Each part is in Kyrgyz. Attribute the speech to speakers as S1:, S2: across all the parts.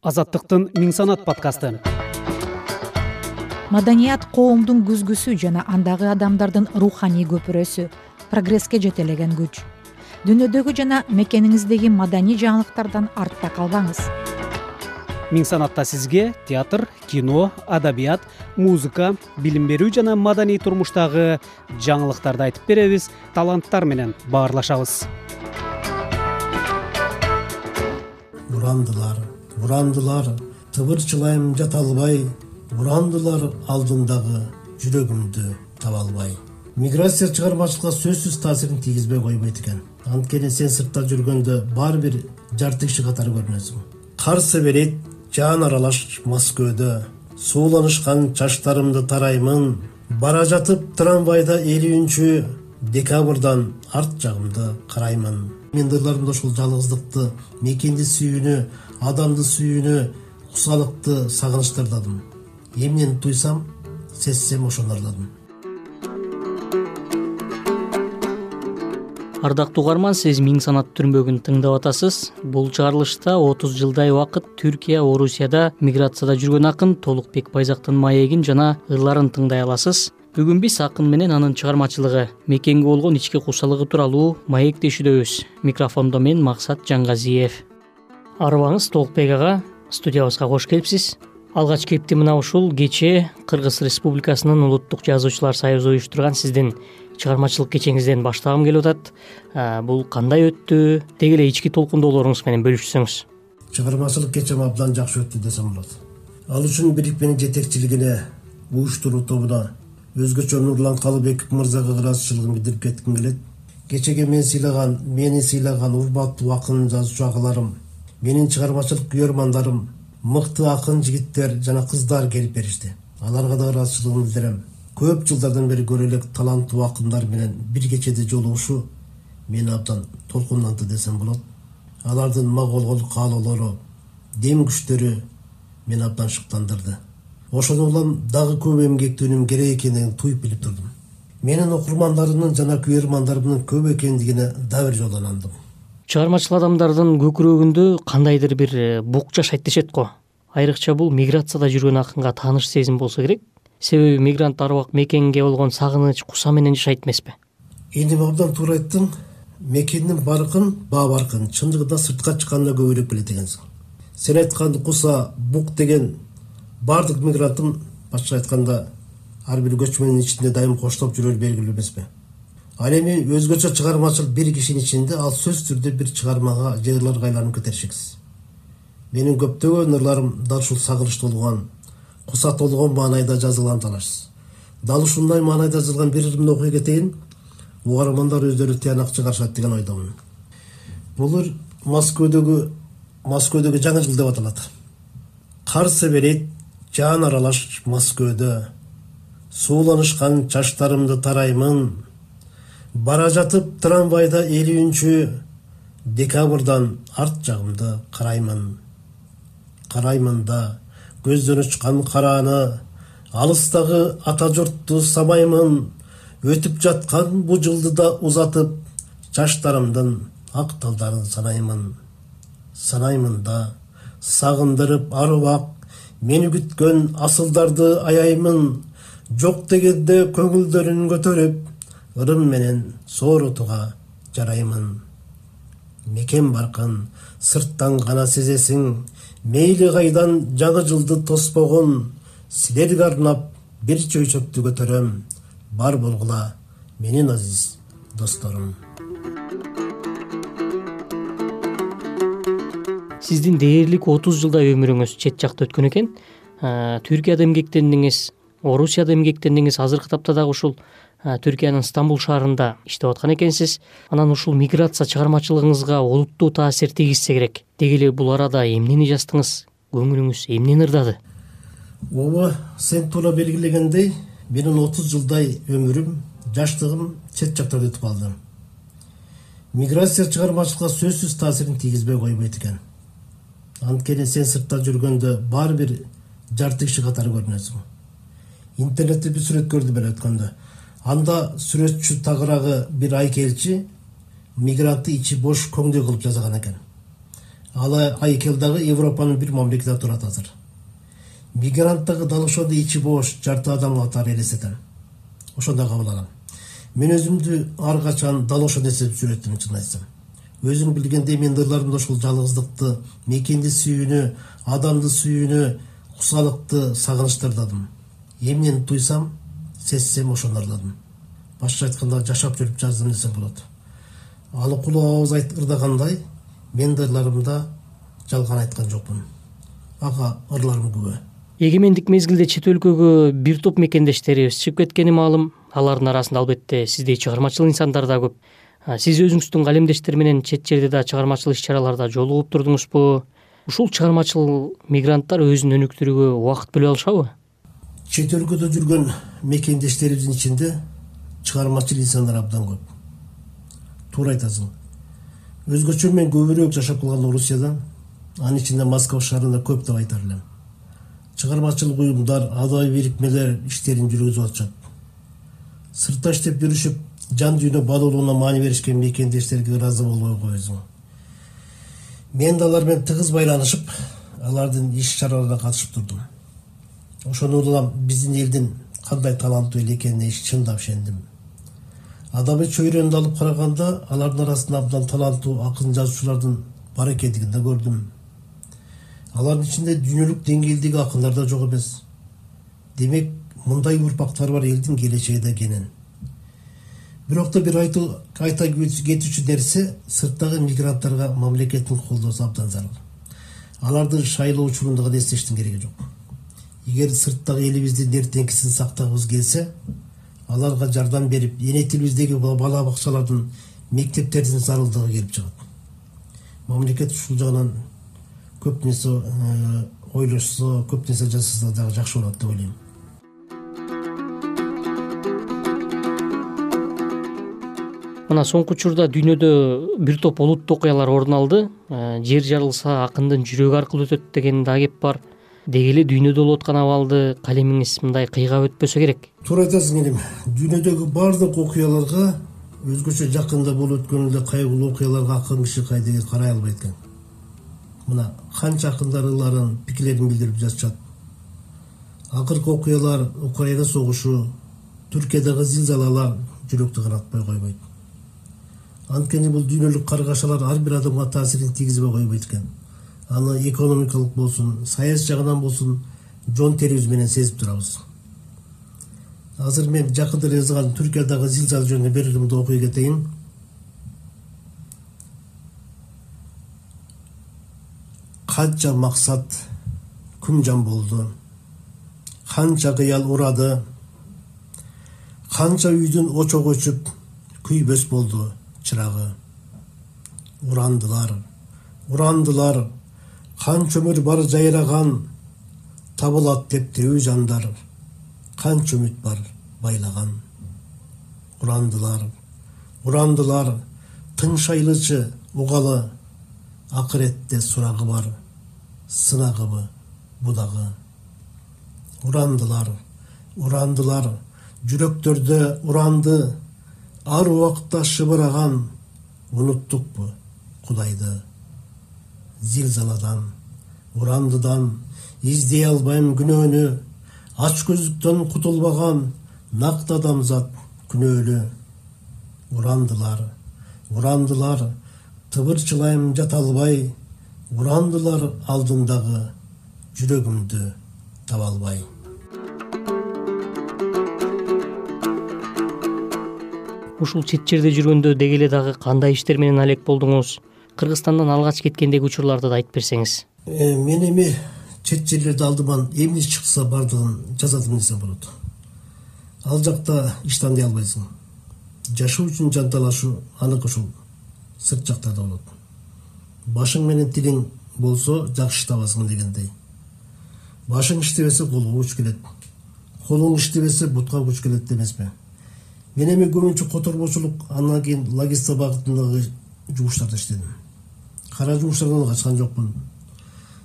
S1: азаттыктын миң санат подкасты.
S2: Маданият коомдун күзгүсү жана андагы адамдардын руханий көпүрөсү прогресске жетелеген күч. Дүйнөдөгү жана мекениңиздеги маданий жаңылыктардан артта калбаңыз.
S1: Миң санатта сизге театр кино адабият музыка билим берүү жана маданий турмуштагы жаңылыктарды айтып беребиз таланттар менен баарлашабыз.
S3: Урандылар урандылар тыбырчылайм жата албай урандылар алдыңдагы жүрөгүмдү таба албай миграция чыгармачылыкка сөзсүз таасирин тийгизбей койбойт экен. Анткени сен сыртта жүргөндө баары бир жарты киши катары көрүнөсүң. Карсы берет жаан аралаш москөөдө сууланышкан чачтарымды тараймын. Бара жатып трамвайда элүүнчү декабрдан арт жагымды караймын. Менин ырларымда ушул жалгыздыкты мекенди сүйүүнү адамды сүйүүнү кусалыкты сагынычты ырдадым эмнени туйсам сезсем ошону ырдадым
S4: ардактуу угарман сиз миң санат түрмөгүн тыңдап атасыз. Бул чыгарылышта отуз жылдай убакыт түркия орусияда миграцияда жүргөн акын толукбек байзактын маегин жана ырларын тыңдай аласыз. Бүгүн биз акын менен анын чыгармачылыгы мекенге болгон ички кусалыгы тууралуу маектешүүдөбүз микрофондо мен максат жангазиев арыбаңыз толукбек ага студиябызга кош келипсиз. Алгач кепти мына ушул кечээ кыргыз республикасынын улуттук жазуучулар союзу уюштурган сиздин чыгармачылык кечеңизден баштагым келип атат. Бул кандай өттү? Деги эле ички толкундоолоруңуз менен бөлүшсөңүз.
S3: Чыгармачылык кечем абдан жакшы өттү десем болот. Ал үчүн бирикменин жетекчилигине уюштуруу тобуна өзгөчө нурлан калыбеков мырзага ыраазычылыгын билдирип кетким келет. Кечеге мен сыйлаган мени сыйлаган урматтуу акын жазуучу агаларым менин чыгармачылык күйөрмандарым мыкты акын жигиттер жана кыздар келип беришти. Аларга да ыраазычылыгымды билдирем. Көп жылдардан бери көрө элек таланттуу акындар менен бир кечеде жолугушуу мени абдан толкундантты десем болот. Алардын маколголук каалоолору дем күчтөрү мени абдан шыктандырды. Ошону улам дагы көп эмгектенүүм керек экендигин туюп билип турдум. Менин окурмандарымдын жана күйөрмандарымдын көп экендигине дагы бир жолу ынандым
S4: чыгармачыл адамдардын көкүрөгүндө кандайдыр бир э, бук жашайт дешет го. Айрыкча бул миграцияда жүргөн акынга тааныш сезим болсо керек. Себеби мигрант ар убак мекенге болгон сагыныч куса менен жашайт эмеспи.
S3: Энем абдан туура айттың мекендин баркын баа баркын чындыгында сыртка чыкканда көбүрөөк билет экенсиң сен айткан куса бук деген баардык мигранттын башкача айтканда ар бир көчмөндүн ичинде дайым коштоп жүрөрү белгилүү эмеспи ал эми өзгөчө чыгармачыл бир кишинин ичинде ал сөзсүз түрдө бир чыгармага же ырларга айланып кетер менин көптөгөн ырларым дал ушул сагыныч толгон куса толгон маанайда жазылган талаш дал ушундай маанайда жазылган бир ырымды окуй кетейин угармандар өздөрү тыянак чыгарышат деген ойдомун. Бул ыр москөөдөгү москөөдөгү жаңы жыл деп аталат. Кар себерет жаан аралаш москөөдө сууланышкан чачтарымды тараймын бара жатып трамвайда элүүнчү декабрдан арт жагымды караймын. Караймын да. Көздөн учкан карааны алыстагы ата журтту самаймын. Өтүп жаткан бул жылды да узатып чачтарымдын ак талдарын санаймын. Санаймын да. Сагындырып ар убак мени күткөн асылдарды аяймын. Жок дегенде көңүлдөрүн көтөрүп ырым менен соорутууга жараймын. Мекен баркын сырттан гана сезесиң мейли кайдан жаңы жылды тоспогон силерге арнап бир чөйчөктү көтөрөм бар болгула менин азиз досторум.
S4: Сиздин дээрлик отуз жылдай өмүрүңүз чет жакта өткөн экен. Түркияда эмгектендиңиз орусияда эмгектендиңиз азыркы тапта дагы ушул түркиянын стамбул шаарында иштеп аткан экенсиз анан ушул миграция чыгармачылыгыңызга олуттуу таасир тийгизсе керек. Деги эле бул арада эмнени жаздыңыз? Көңүлүңүз эмнени ырдады?
S3: Ооба сен туура белгилегендей менин отуз жылдай өмүрүм жаштыгым чет жакта өтүп калды. Миграция чыгармачылыкка сөзсүз таасирин тийгизбей койбойт экен. Анткени сен сыртта жүргөндө баары бир жарты киши катары көрүнөсүң. Интернетте бир сүрөт көрдүм эле өткөндө анда сүрөтчү тагыраагы бир айкелчи мигрантты ичи бош көңдөй кылып жасаган экен. Ал айкел дагы европанын бир мамлекетинде турат азыр. Мигрант дагы дал ошондой ичи бош жарты адам катары элестетем. Ошондой кабыл алам. Мен өзүмдү ар качан дал ошондой сезип жүрөтүм чынын айтсам. Өзүң билгендей менин ырларымда ушул жалгыздыкты мекенди сүйүүнү адамды сүйүүнү кусалыкты сагынычты ырдадым эмнени туйсам сезсем ошону ырдадым башкача айтканда жашап жүрүп жаздым десем болот. Ал укулуу абабыз ырдагандай мен да ырларымда жалган айткан жокмун. Ага ырларым күбө.
S4: Эгемендик мезгилде чет өлкөгө бир топ мекендештерибиз чыгып кеткени маалым. Алардын арасында албетте сиздей чыгармачыл инсандар да көп. Сиз өзүңүздүн калемдештер менен чет жерде да чыгармачыл иш чараларда жолугуп турдуңузбу? Ушул чыгармачыл мигранттар өзүн өнүктүрүүгө убакыт бөлө алышабы
S3: чет өлкөдө жүргөн мекендештерибиздин ичинде чыгармачыл инсандар абдан көп. Туура айтасың. Өзгөчө мен көбүрөөк жашап калган орусияда анын ичинде москва шаарында көп деп айтар элем. Чыгармачылык уюмдар адабий бирикмелер иштерин жүргүзүп атышат. Сыртта иштеп жүрүшүп жан дүйнө баалуулугуна маани беришкен мекендештерге ыраазы болбой койбойсуң мен да алар менен тыгыз байланышып алардын иш чараларына катышып турдум ошону улам биздин элдин кандай таланттуу эл экенине чындап ишендим. Адабий чөйрөндү алып караганда алардын арасында абдан таланттуу акын жазуучулардын бар экендигин да көрдүм. Алардын ичинде дүйнөлүк деңгээлдеги акындар да жок эмес. Демек мындай урпактары бар элдин келечеги да кенен бирок бир айта кетүүчү нерсе сырттагы мигранттарга мамлекеттин колдоосу абдан зарыл аларды шайлоо учурунда гана эстештин кереги жок эгер сырттагы элибиздин эртеңкисин сактагыбыз келсе аларга жардам берип эне тилибиздеги бала бакчалардын мектептердин зарылдыгы келип чыгат. Мамлекет ушул жагынан көп нерсе э, ойлошсо көп нерсе жасаса дагы жакшы болот деп ойлойм.
S4: Мына соңку учурда дүйнөдө бир топ олуттуу окуялар орун алды. Э, жер жарылса акындын жүрөгү аркылуу өтөт деген да кеп бар деги эле дүйнөдө болуп аткан абалды калемиңиз мындай кыйгап өтпөсө керек?
S3: Туура айтасың эним дүйнөдөгү баардык окуяларга өзгөчө жакында болуп өткөн эле кайгылуу окуяларга акын киши кайдыгер карай албайт экен. Мына канча акындар ырларын пикирлерин билдирип жазышат акыркы окуялар украина согушу түркиядагы зилзалалар жүрөктү канатпай койбойт. Анткени бул дүйнөлүк каргашалар ар бир адамга таасирин тийгизбей койбойт экен аны экономикалык болсун саясий жагынан болсун жон терибиз менен сезип турабыз. Азыр мен жакында эле жазган түркиядагы зилзала жөнүндө бир ырымды окуй кетейин. Канча максат күмжан болду? Канча кыял урады? Канча үйдүн очогу өчүп күйбөс болду чырагы? Урандылар урандылар канча өмүр бар жайраган табылат деп тирүү жандар канча үмүт бар байлаган. Урандылар урандылар тыңшайлычы угалы акыретте сурагы бар сынагыбы бу дагы урандылар урандылар жүрөктөрдө уранды ар убакта шыбыраган унуттукпу кудайды зилзаладан урандыдан издей албайм күнөөнү ач көздүктөн кутулбаган накты адамзат күнөөлүү урандылар урандылар тыбырчылайм жата албай урандылар алдындагы жүрөгүмдү таба албай
S4: ушул чет жерде жүргөндө деги эле дагы кандай иштер менен алек болдуңуз кыргызстандан алгач кеткендеги учурларды да айтып берсеңиз.
S3: Э, мен эми чет жерлерде алдыман эмне чыкса баардыгын жазатмын десем болот. Ал жакта иш тандый албайсың. Жашоо үчүн жанталашуу аныкы ушул сырт жактарда болот. Башың менен тилиң болсо жакшы иш табасың дегендей. Башың иштебесе колго күч келет. Колуң иштебесе бутка күч келет эмеспи? Мен эми көбүнчө котормочулук андан кийин логистика багытындагы жумуштарда иштедим кара жумуштардан качкан жокмун.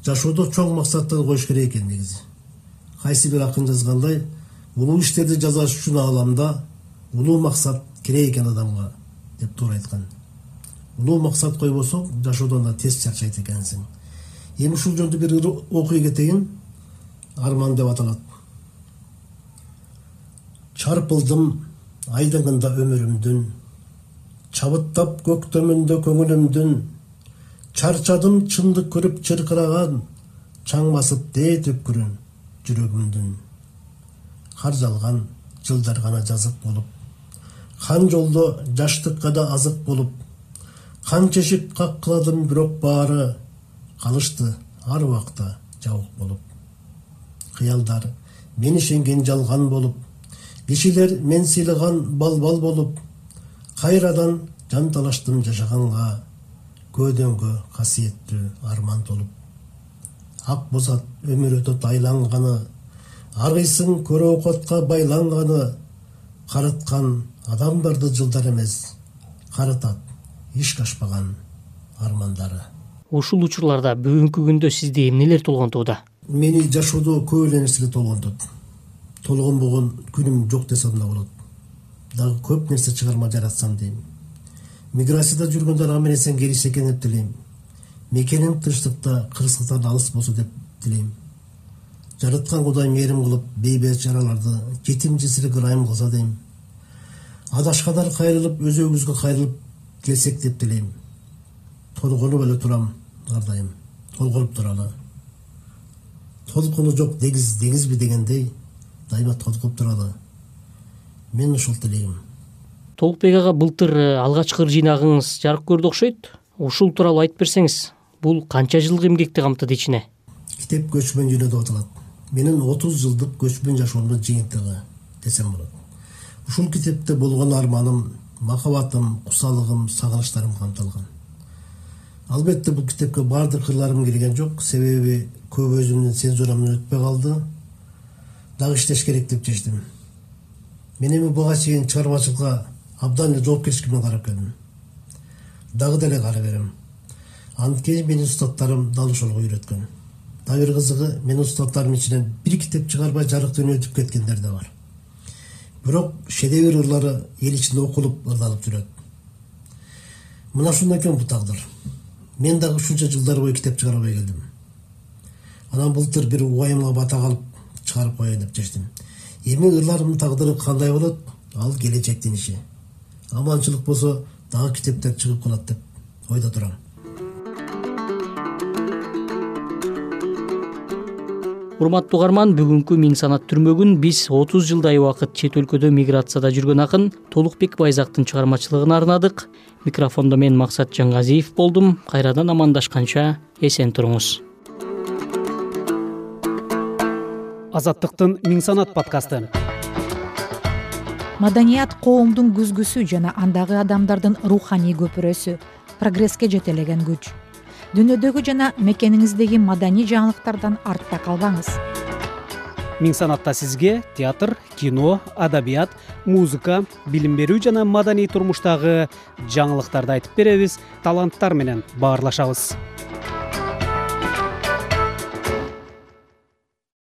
S3: Жашоодо чоң максаттарды коюш керек экен негизи. Кайсы бир акын жазгандай улуу иштерди жасаш үчүн ааламда улуу максат керек экен адамга деп туура айткан. Улуу максат койбосоң жашоодон да тез чарчайт экенсиң. Эми ушул жөнүндө бир окуя кетейин арман деп аталат. Чарпылдым айдыңында өмүрүмдүн чабыттап көктөмүндө көңүлүмдүн чарчадым чындык көрүп чыркыраган чаң басып дээ төккүрүн жүрөгүмдүн. Каржалган жылдар гана жазык болуп кан жолдо жаштыкка да азык болуп канча эшик каккыладым бирок баары калышты ар убакта жабык болуп. Кыялдар мен ишенген жалган болуп кишилер мен сыйлаган балбал болуп кайрадан жан талаштым көөдөнгө касиеттүү арман толуп ак боз ат өмүр өтөт айланганы арыйсың көрө окотко байланганы карыткан адамдарды жылдар эмес карытат ишке ашпаган армандары.
S4: Ушул учурларда бүгүнкү күндө сизде эмнелер толгонтууда?
S3: Мени жашоодо көп эле нерселер толгонтот. Толгонбогон күнүм жок десем да болот. Дагы көп нерсе чыгарма жаратсам дейм миграцияда жүргөндө аман эсен келишсе экен деп тилейм. Мекеним тынчтыкта кырсыктан алыс болсо деп тилейм. Жараткан кудай мээрим кылып бейбечараларды жетим жесирге ырайым кылса дейм. Адашкандар кайрылып өзөгүбүзгө кайрылып келсек деп тилейм. Толгонуп эле турам ар дайым толгонуп туралы. Толкуну жок деңиз деңизби дегендей дайыма толкуп туралы. Мен ушул тилегим
S4: толукбек ага былтыр э, алгачкы жыйнагыңыз жарык көрдү окшойт. Ушул тууралуу айтып берсеңиз бул канча жылкы эмгекти камтыды ичине?
S3: Китеп көчмөн дүйнө деп аталат менин отуз жылдык көчмөн жашоомдун жыйынтыгы десем болот. Ушул китепте болгон арманым махабатым кусалыгым сагынычтарым камтылган. Албетте бул китепке баардык ырларым кирген жок. Себеби көбү өзүмдүн цензурамдан өтпөй калды. Дагы иштеш керек деп чечтим. Мен эми буга чейин чыгармачылыкка абдан эле жоопкерчилик менен карап келдим дагы деле карай берем. Анткени менин устаттарым дал ошого үйрөткөн. Дагы бир кызыгы менин устаттарымдын ичинен бир китеп чыгарбай жарыктан өтүп кеткендер да бар. Бирок шедевр ырлары эл ичинде окулуп ырдалып жүрөт. Мына ушундан экен бул тагдыр. Мен дагы ушунча жылдар бою китеп чыгара албай келдим. Анан былтыр бир убайымга бата калып чыгарып коеюн деп чечтим. Эми ырларымдын тагдыры кандай болот ал келечектин иши аманчылык болсо дагы китептер чыгып калат деп ойдо турам.
S4: Урматтуу угарман бүгүнкү миң санат түрмөгүн биз отуз жылдай убакыт чет өлкөдө миграцияда жүргөн акын толукбек байзактын чыгармачылыгына арнадык. Микрофондо мен максат жангазиев болдум. Кайрадан амандашканча эсен туруңуз.
S1: Азаттыктын миң санат подкасты
S2: маданият коомдун күзгүсү жана андагы адамдардын руханий көпүрөсү прогресске жетелеген күч. Дүйнөдөгү жана мекениңиздеги маданий жаңылыктардан артта калбаңыз.
S1: Миң санатта сизге театр кино адабият музыка билим берүү жана маданий турмуштагы жаңылыктарды айтып беребиз таланттар менен баарлашабыз